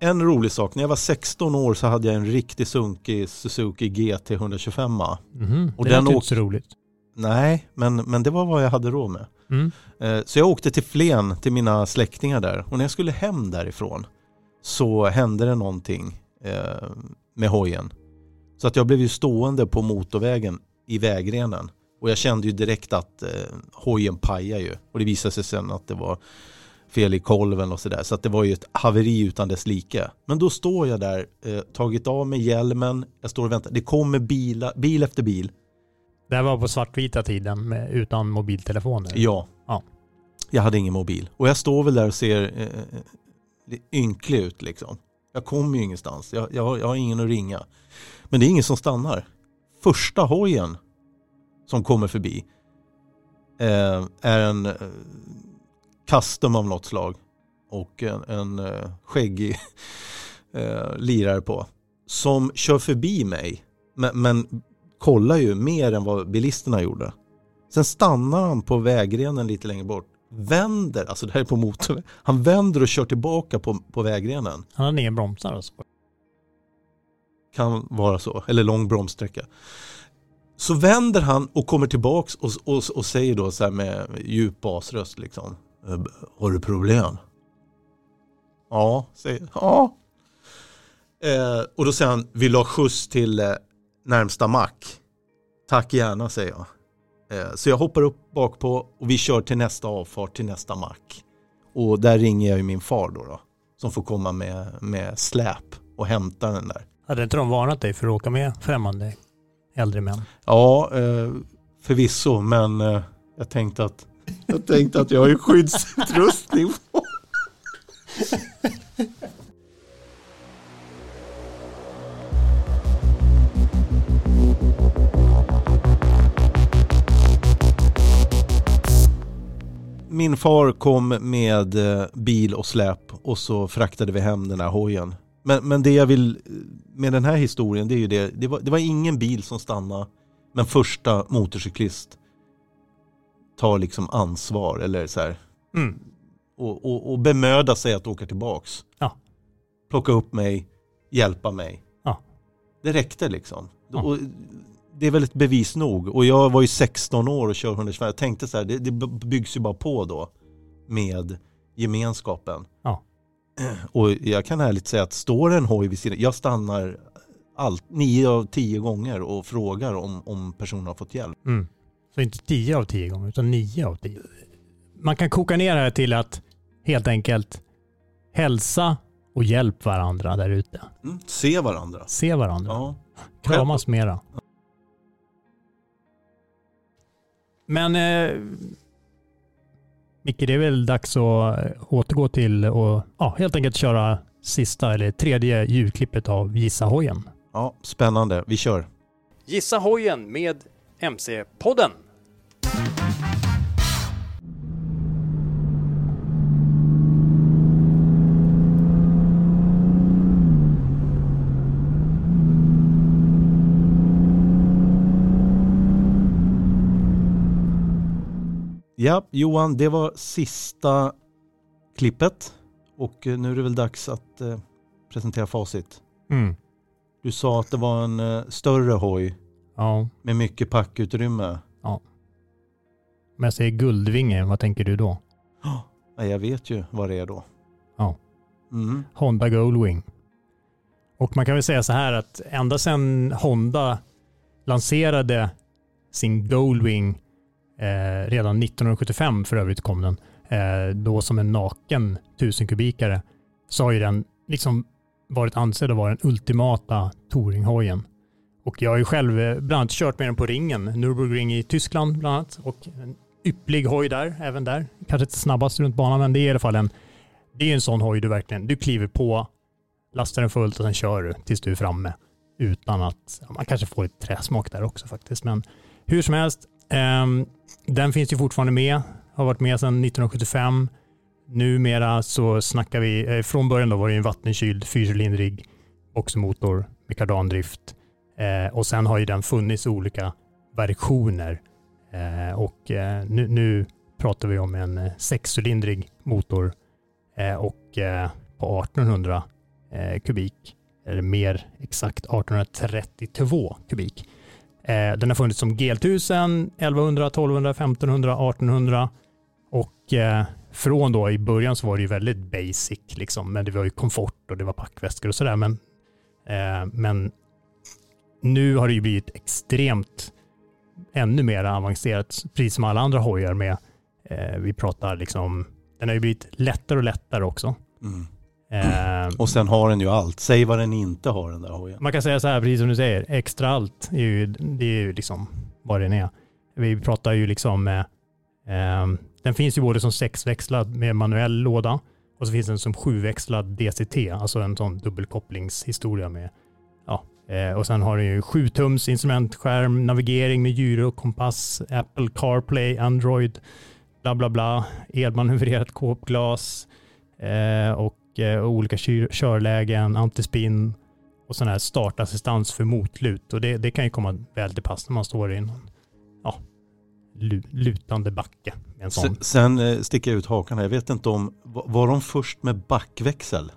en rolig sak, när jag var 16 år så hade jag en riktigt sunkig Suzuki GT 125. Mhm. Och det den låter inte så roligt. Nej, men, men det var vad jag hade råd med. Mm. Eh, Så jag åkte till Flen till mina släktingar där och när jag skulle hem därifrån så hände det någonting eh, med hojen. Så att jag blev ju stående på motorvägen i vägrenen och jag kände ju direkt att eh, hojen pajade ju och det visade sig sen att det var fel i kolven och sådär så att det var ju ett haveri utan dess like. Men då står jag där, eh, tagit av mig hjälmen, jag står och väntar, det kommer bilar, bil efter bil Det här var på svartvita tiden med, utan mobiltelefoner. Ja. Ja. Jag hade ingen mobil. Och jag står väl där och ser eh, lite ynklig ut liksom. Jag kommer ju ingenstans. Jag, jag, har, jag har ingen att ringa. Men det är ingen som stannar. Första hojen som kommer förbi eh, är en eh, custom av något slag. Och en, en eh, skäggig eh, lirare på. Som kör förbi mig. Men, men kollar ju mer än vad bilisterna gjorde. Sen stannar han på vägrenen lite längre bort. Vänder, alltså det här är på motorväg. Han vänder och kör tillbaka på, på vägrenen. Han hade ingen bromsar alltså. Kan vara så. Eller lång bromssträcka. Så vänder han och kommer tillbaks och, och, och säger då så här med djup basröst liksom. "Eh, Har du problem? Ja, säger Ja. Eh, och då säger han, vill du ha skjuts till eh, närmsta mack? Tack gärna, säger jag. Eh, så jag hoppar upp bakpå och vi kör till nästa avfart, till nästa mack. Och där ringer jag ju min far då, då som får komma med, med släp och hämta den där. Hade inte de varnat dig för att åka med främmande äldre män? Ja, eh, förvisso, men eh, jag tänkte att jag tänkte att jag har ju skyddsutrustning på. Min far kom med eh, bil och släp och så fraktade vi hem den här hojen Men, men det jag vill eh, med den här historien det är ju det. Det var, det var ingen bil som stannade. Men första motorcyklist tar liksom ansvar eller så här. Mm. Och, och, och bemöda sig att åka tillbaks. Ja. Plocka upp mig, hjälpa mig. Ja. Det räckte liksom. Ja. Och det är väl ett bevis nog. Och jag var ju 16 år och kör 125. Jag tänkte så här, det, det byggs ju bara på då med gemenskapen. Ja. Och jag kan ärligt säga att står en hoj vid sidan, jag stannar allt, nio av tio gånger och frågar om, om personen har fått hjälp. Mm. Så inte 10 av 10 gånger, utan 9 av 10. Man kan koka ner det här till att helt enkelt hälsa och hjälp varandra där ute. Mm. Se varandra. Se varandra. Ja. Kramas mera. Men eh, Micke, det är väl dags att eh, återgå till och ja, helt enkelt köra sista eller tredje ljudklippet av Gissa hojen. ja, spännande. Vi kör. Gissa hojen med MC-podden. Ja, Johan, det var sista klippet. Och eh, nu är det väl dags att eh, presentera facit. Mm. Du sa att det var en eh, större hoj Ja, med mycket packutrymme. Om jag säger Guldvinge, vad tänker du då? Ja, jag vet ju vad det är då. Ja. Mm. Honda Goldwing. Och man kan väl säga så här att ända sedan Honda lanserade sin Goldwing eh, redan 1975 för övrigt kom den, eh, då som en naken 1000 kubikare, så har ju den liksom varit ansedd att vara den ultimata touringhojen. Och jag har ju själv eh, bland annat kört med den på ringen, Nürburgring i Tyskland bland annat. Och ypplig hoj där, även där. Kanske inte snabbast runt banan, men det är i alla fall en, det är en sån hoj du verkligen, du kliver på, lastar den fullt och sen kör du tills du är framme. Utan att, man kanske får lite träsmak där också faktiskt. Men hur som helst, ehm, den finns ju fortfarande med, har varit med sedan 1975. Numera så snackar vi, eh, från början då var det ju en vattenkyld fyrcylindrig boxmotor med kardandrift. Eh, och sen har ju den funnits i olika versioner. Eh, och eh, nu, nu pratar vi om en eh, sexcylindrig motor och på 1800 kubik, eller mer exakt 1832 kubik. Den har funnits som GL1000, 1100, 1200, 1500, 1800 och från då i början så var det ju väldigt basic liksom, men det var ju komfort och det var packväskor och sådär. Men, men nu har det ju blivit extremt ännu mer avancerat, precis som alla andra hojar med. Eh, vi pratar liksom, den har ju blivit lättare och lättare också. Mm. Eh, Och sen har den ju allt. Säg vad den inte har den där hojen. man kan säga så här, precis som du säger, extra allt är ju, det är ju liksom vad den är. Vi pratar ju liksom, eh, eh, den finns ju både som sexväxlad med manuell låda och så finns den som sjuväxlad DCT, alltså en sån dubbelkopplingshistoria med, ja, och sen har den ju 7 tums instrumentskärm, navigering med gyro, kompass, Apple CarPlay, Android, bla bla bla, elmanövrerat kåpglas eh, och eh, olika kyr- körlägen, antispinn och sån här startassistans för motlut. Och det, det kan ju komma väl till pass när man står i en ja, lu, lutande backe. En sån. Sen, sen eh, sticker jag ut hakan här. Jag vet inte om, var, de först med backväxel?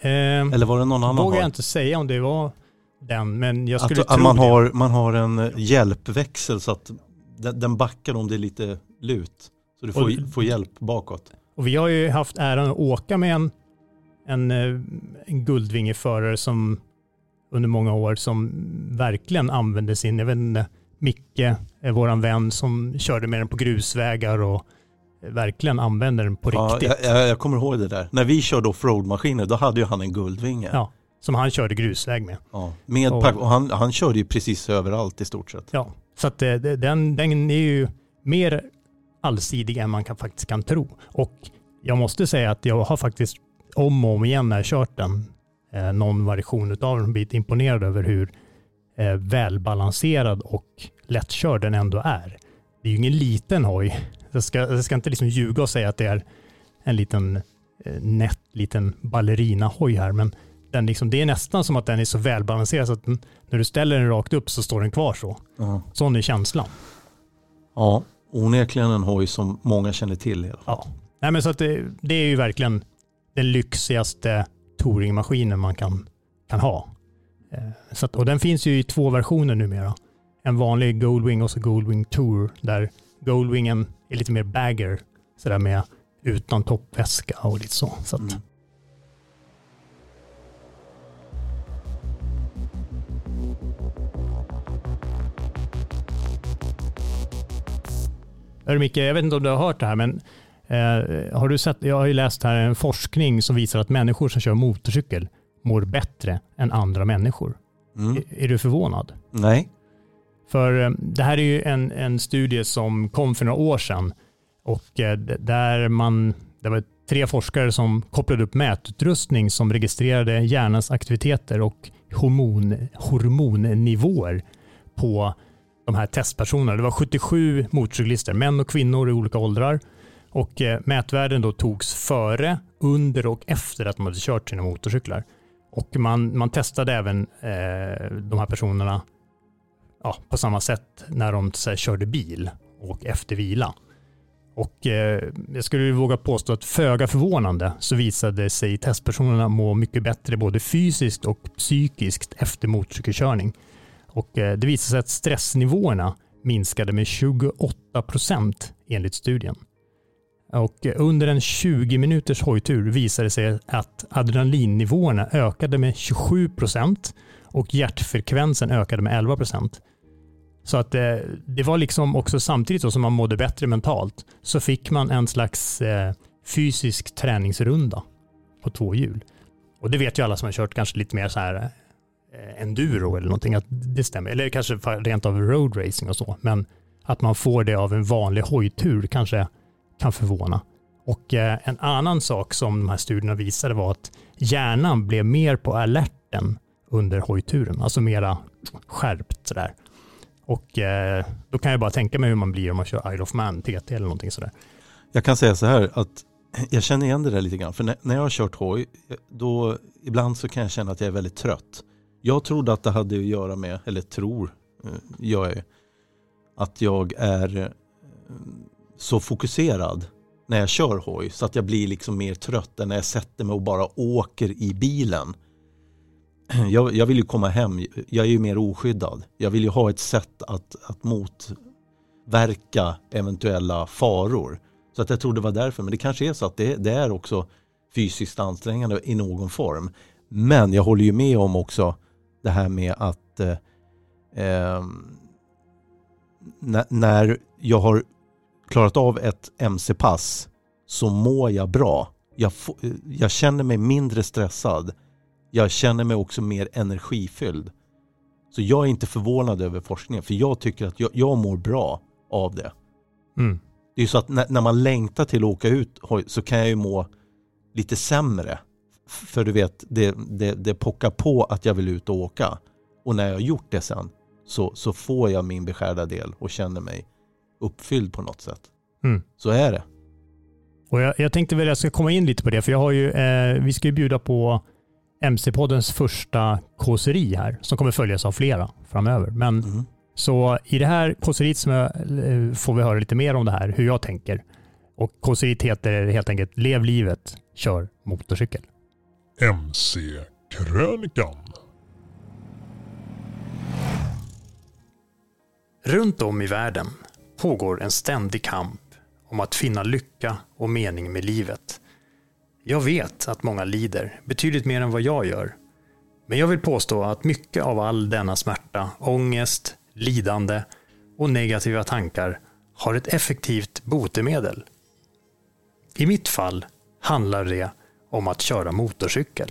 Ehm, Eller var det någon annan vågar hoj? jag inte säga om det var den, men jag skulle Att, tro att man, det. har, man har en eh, hjälpväxel så att den, den backar om det är lite lut. Så du får, Och- får hjälp bakåt. Och vi har ju haft äran att åka med en, en, eh, en Guldvingeförare som under många år som verkligen använde sin, jag vet inte, Micke, är våran vän som körde med den på grusvägar och verkligen använde den på Ja, riktigt. jag, jag, jag kommer ihåg det där. När vi körde offroad-maskiner då hade ju han en Guldvinge. Ja. Som han körde grusväg med. Ja, med Och- och han, han körde ju precis överallt i stort sett. Ja, så att eh, den, den är ju mer allsidig än man kan, faktiskt kan tro. Och jag måste säga att jag har faktiskt om och om igen när jag kört den, eh, någon version av den, blivit imponerad över hur eh, välbalanserad och lättkörd den ändå är. Det är ju ingen liten hoj. Jag ska, jag ska inte liksom ljuga och säga att det är en liten eh, nätt liten ballerina-hoj här, men den liksom, det är nästan som att den är så välbalanserad så att den, när du ställer den rakt upp så står den kvar så. Ja. Sån är känslan. Ja, onekligen en hoj som många känner till. i alla fall. Ja. Nej, men så att det, det är ju verkligen den lyxigaste touringmaskinen man kan, kan ha. Eh, Så att, och den finns ju i två versioner numera. En vanlig Goldwing och så Goldwing Tour där Goldwingen är lite mer bagger, sådär med utan toppväska och lite så. så att, Mm. Hörru Micke, jag vet inte om du har hört det här, men eh, har du sett, jag har ju läst här en forskning som visar att människor som kör motorcykel mår bättre än andra människor. Mm. Är, är du förvånad? Nej. För eh, det här är ju en, en studie som kom för några år sedan och eh, där man, det var tre forskare som kopplade upp mätutrustning som registrerade hjärnans aktiviteter och hormon, hormonnivåer på de här testpersonerna. Det var 77 motorcyklister, män och kvinnor i olika åldrar och eh, mätvärden då togs före, under och efter att de hade kört sina motorcyklar. Och man, man testade även eh, de här personerna ja, på samma sätt när de så här, körde bil och efter vila. Och eh, jag skulle våga påstå att föga förvånande så visade sig testpersonerna må mycket bättre både fysiskt och psykiskt efter motorcykelkörning. Och eh, det visade sig att stressnivåerna minskade med 28 procent enligt studien. Och eh, under en 20 minuters hojtur visade det sig att adrenalinnivåerna ökade med 27 procent och hjärtfrekvensen ökade med 11 procent. Så att det, det var liksom också samtidigt så som man mådde bättre mentalt så fick man en slags eh, fysisk träningsrunda på två hjul. Och det vet ju alla som har kört kanske lite mer så här Eh, enduro eller någonting att det stämmer. Eller kanske rent av road racing och så. Men att man får det av en vanlig hojtur kanske kan förvåna. Och eh, en annan sak som de här studierna visade var att hjärnan blev mer på alerten under hojturen, alltså mera skärpt sådär. Och eh, då kan jag bara tänka mig hur man blir om man kör Isle of Man TT eller någonting sådär. Jag kan säga så här att jag känner igen det där lite grann. För när, när jag har kört hoj, då ibland så kan jag känna att jag är väldigt trött. Jag trodde att det hade att göra med, eller tror, eh, gör jag ju, att jag är eh, så fokuserad när jag kör hoj så att jag blir liksom mer trött än när jag sätter mig och bara åker i bilen. Jag, jag vill ju komma hem, jag är ju mer oskyddad. Jag vill ju ha ett sätt att, att motverka eventuella faror. Så att jag tror det var därför. Men det kanske är så att det, det är också fysiskt ansträngande i någon form. Men jag håller ju med om också det här med att eh, eh, när, jag har klarat av ett MC-pass så mår jag bra. Jag, jag känner mig mindre stressad. Jag känner mig också mer energifylld. Så jag är inte förvånad över forskningen för jag tycker att jag, jag mår bra av det. Mm. Det är ju så att när, när man längtar till att åka ut så kan jag ju må lite sämre. För du vet, det, det, det pockar på att jag vill ut och åka. Och när jag har gjort det sen så, så får jag min beskärda del och känner mig uppfylld på något sätt. Mm. Så är det. Och jag, jag tänkte väl att jag ska komma in lite på det, för jag har ju, eh, vi ska ju bjuda på MC-poddens första kåseri här, som kommer följas av flera framöver. Men Mm. så i det här kåseriet som jag, eh, får vi höra lite mer om det här, hur jag tänker. Och kåseriet heter helt enkelt Lev livet, kör motorcykel. MC-krönikan. Runt om i världen pågår en ständig kamp om att finna lycka och mening med livet. Jag vet att många lider, betydligt mer än vad jag gör. Men jag vill påstå att mycket av all denna smärta, ångest, lidande och negativa tankar har ett effektivt botemedel. I mitt fall handlar det om att köra motorcykel.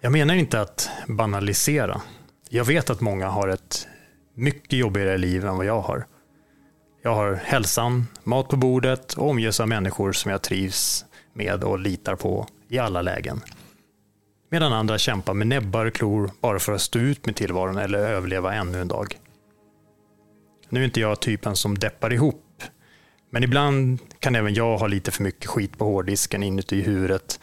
Jag menar inte att banalisera. Jag vet att många har ett mycket jobbigare liv än vad jag har. Jag har hälsan, mat på bordet och omges av människor som jag trivs med och litar på i alla lägen. Medan andra kämpar med näbbar och klor bara för att stå ut med tillvaron eller överleva ännu en dag. Nu är inte jag typen som deppar ihop, men ibland kan även jag ha lite för mycket skit på hårddisken inuti huvudet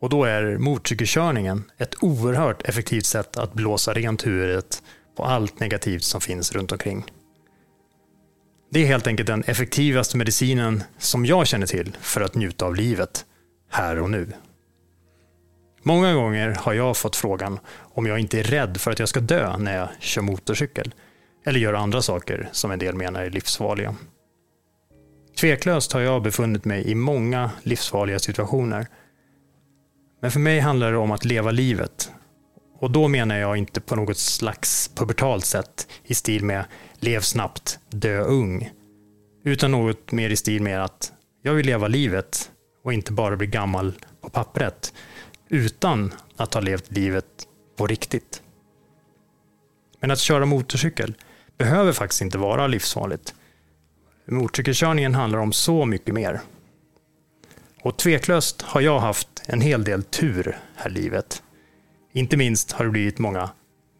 Och då är motorcykelkörningen ett oerhört effektivt sätt att blåsa rent huvudet på allt negativt som finns runt omkring. Det är helt enkelt den effektivaste medicinen som jag känner till för att njuta av livet, här och nu. Många gånger har jag fått frågan om jag inte är rädd för att jag ska dö när jag kör motorcykel eller gör andra saker som en del menar är livsfarliga. Tveklöst har jag befunnit mig i många livsfarliga situationer. Men för mig handlar det om att leva livet. Och då menar jag inte på något slags pubertalt sätt i stil med lev snabbt, dö ung. Utan något mer i stil med att jag vill leva livet och inte bara bli gammal på pappret utan att ha levt livet på riktigt. Men att köra motorcykel behöver faktiskt inte vara livsfarligt. Motorcykelkörningen handlar om så mycket mer. Och tveklöst har jag haft en hel del tur här i livet. Inte minst har det blivit många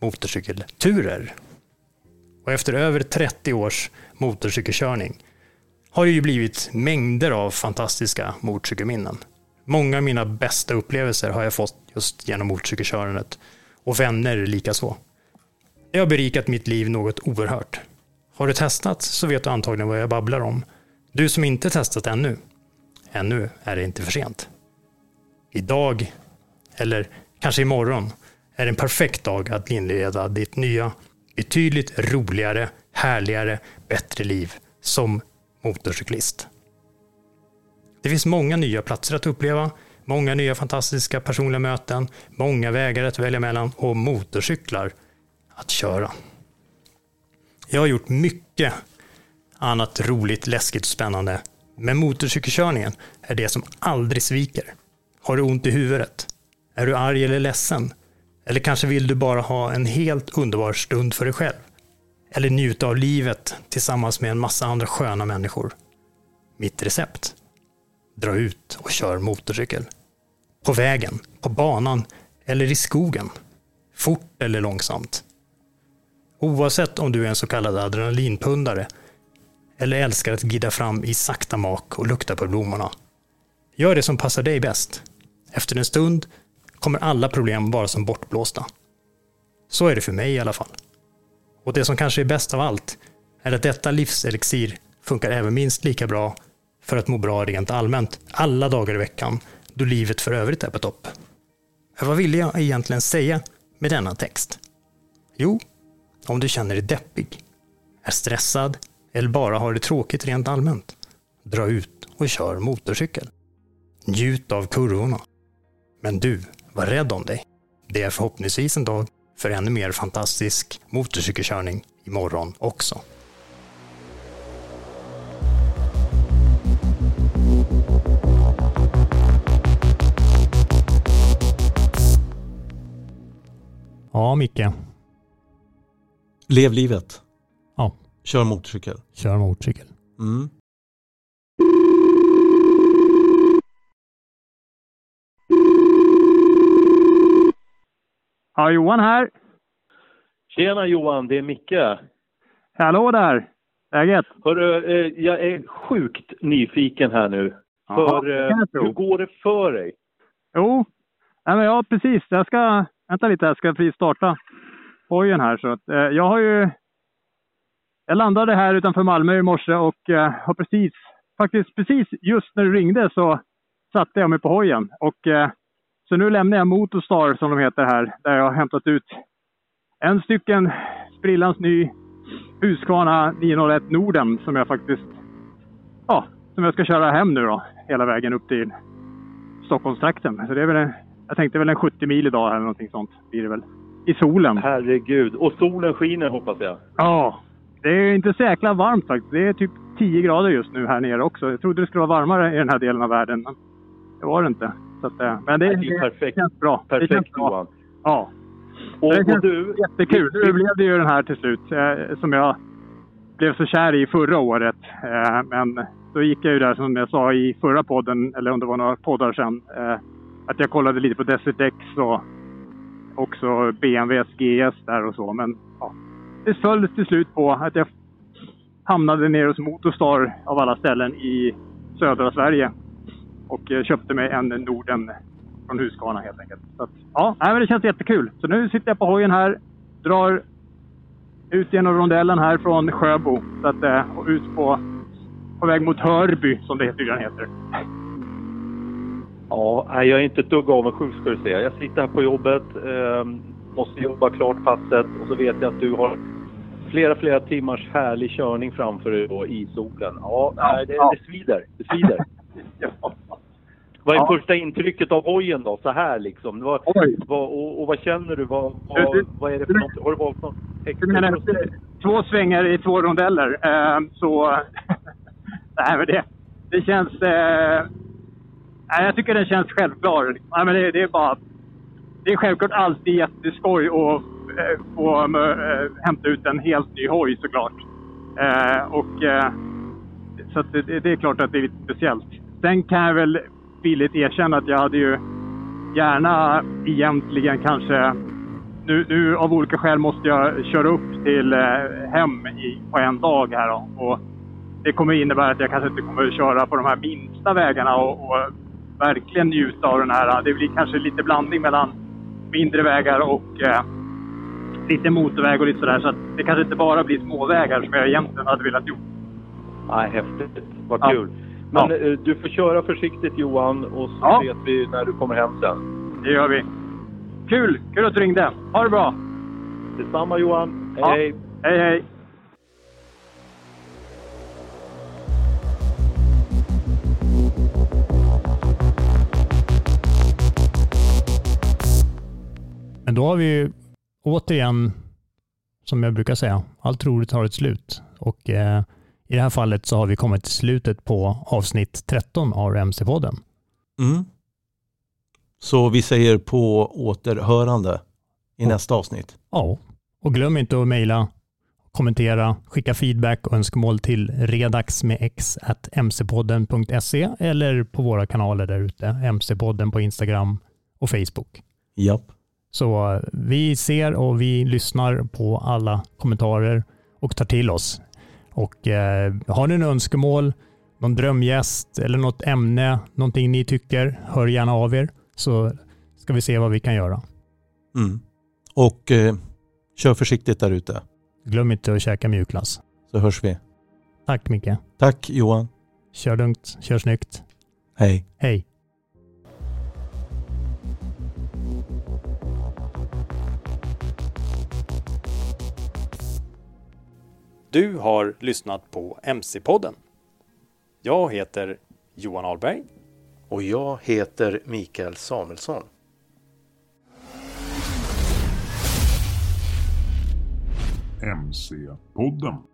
motorcykelturer. Och efter över 30 års motorcykelkörning har det ju blivit mängder av fantastiska motorcykelminnen. Många av mina bästa upplevelser har jag fått just genom motorcykelkörandet och vänner likaså. Det har berikat mitt liv något oerhört. Har du testat så vet du antagligen vad jag babblar om. Du som inte testat ännu, ännu är det inte för sent. Idag, eller kanske imorgon, är en perfekt dag att inleda ditt nya, betydligt roligare, härligare, bättre liv som motorcyklist. Det finns många nya platser att uppleva, många nya fantastiska personliga möten, många vägar att välja mellan och motorcyklar att köra. Jag har gjort mycket annat roligt, läskigt och spännande. Men motorcykelkörningen är det som aldrig sviker. Har du ont i huvudet? Är du arg eller ledsen? Eller kanske vill du bara ha en helt underbar stund för dig själv? Eller njuta av livet tillsammans med en massa andra sköna människor? Mitt recept? Dra ut och kör motorcykel. På vägen, på banan eller i skogen. Fort eller långsamt. Oavsett om du är en så kallad adrenalinpundare eller älskar att glida fram i sakta mak och lukta på blommorna. Gör det som passar dig bäst. Efter en stund kommer alla problem vara som bortblåsta. Så är det för mig i alla fall. Och det som kanske är bäst av allt är att detta livselixir funkar även minst lika bra för att må bra rent allmänt alla dagar i veckan då livet för övrigt är på topp. Vad ville jag egentligen säga med denna text? Jo, om du känner dig deppig, är stressad eller bara har det tråkigt rent allmänt, dra ut och kör motorcykel. Njut av kurvorna. Men du, var rädd om dig. Det är förhoppningsvis en dag för ännu mer fantastisk motorcykelkörning imorgon också. Ja, Micke. Lev livet. Ja. Kör motorcykel. Kör motorcykel. Mm. Ja, Johan här. Tjena Johan, det är Micke. Hallå där. Läget? Hörru, eh, jag är sjukt nyfiken här nu. För det eh, hur går det för dig? Jo, Nej, men ja precis. Jag ska, vänta lite, jag ska precis starta hojen här. Så att, eh, jag har ju, jag landade här utanför Malmö i morse och eh, har precis, faktiskt precis just när du ringde så satte jag mig på hojen. Och, eh, så nu lämnar jag Motorstar som de heter här, där jag har hämtat ut en stycken sprillans ny Husqvarna 901 Norden som jag faktiskt, ja, som jag ska köra hem nu då, hela vägen upp till Stockholmstrakten. Så det är väl en, jag tänkte väl en 70 mil idag eller någonting sånt blir det väl. I solen. Herregud. Och solen skiner hoppas jag. Ja, det är inte jäkla varmt faktiskt. Det är typ 10 grader just nu här nere också. Jag trodde det skulle vara varmare i den här delen av världen, men det var det inte. Så att, eh, men det, Nej, det perfekt. känns bra. det känns Perfekt bra. Johan. Ja. Och, det och känns du, jättekul. Nu blev det ju den här till slut, eh, som jag blev så kär i förra året. Eh, men då gick jag ju där som jag sa i förra podden, eller om det var några poddar sedan, eh, att jag kollade lite på Desert X och också BMWs GS där och så. Men ja, det föll till slut på att jag hamnade nere hos Motorstar av alla ställen i södra Sverige och eh, köpte mig en Norden från Husqvarna helt enkelt. Så att, ja, nej, men det känns jättekul. Så nu sitter jag på hojen här, drar ut genom rondellen här från Sjöbo. Så att, eh, och ut på, på väg mot Hörby som det tydligen heter. Ja, nej, jag är inte ett dugg avundsjuk ska du se. Jag sitter här på jobbet, eh, måste jobba klart passet och så vet jag att du har flera, flera timmars härlig körning framför dig då i solen. Ja, nej, det, det svider. Det svider. Vad är Ja. första intrycket av hojen då, så här liksom? Vad, vad, och, och vad känner du? Vad, vad, vad är det för något? Har du valt något menar två svängar i två rondeller. Eh, så... nej, men det, det känns... Eh, nej, jag tycker den känns självklar. Nej, men det, det är bara... Det är självklart alltid jätteskoj att eh, få eh, hämta ut en helt ny hoj såklart. Eh, och, så att det, det är klart att det är lite speciellt. Sen kan jag väl villigt erkänna att jag hade ju gärna egentligen kanske nu, nu av olika skäl måste jag köra upp till hem i, på en dag här då. Och det kommer innebära att jag kanske inte kommer att köra på de här minsta vägarna och, och verkligen njuta av den här. Det blir kanske lite blandning mellan mindre vägar och eh, lite motorväg och lite sådär. Så att det kanske inte bara blir småvägar som jag egentligen hade velat gjort. Nej, häftigt. Vad Ja. kul. Men Ja. eh, du får köra försiktigt Johan och så Ja. vet vi när du kommer hem sen. Det gör vi. Kul! Kul att du ringde. Ha det bra! Detsamma Johan. Hej hej! Hej hej! Men då har vi ju återigen, som jag brukar säga, allt roligt har ett slut. Och eh, i det här fallet så har vi kommit till slutet på avsnitt 13 av MC-podden. Mm. Så vi säger på återhörande i nästa avsnitt. Ja, och glöm inte att mejla, kommentera, skicka feedback och önskemål till redax med x at mcpodden.se eller på våra kanaler där ute, mc-podden på Instagram och Facebook. Japp. Så vi ser och vi lyssnar på alla kommentarer och tar till oss. Och eh, har ni några önskemål, någon drömgäst eller något ämne, någonting ni tycker, hör gärna av er så ska vi se vad vi kan göra. Mm. Och eh, kör försiktigt där ute Glöm inte att käka mjukglass. så hörs vi. Tack Micke. Tack Johan. Kör lugnt, kör snyggt. Hej. Hej. Du har lyssnat på MC-podden. Jag heter Johan Ahlberg. Och jag heter Mikael Samuelsson. MC-podden.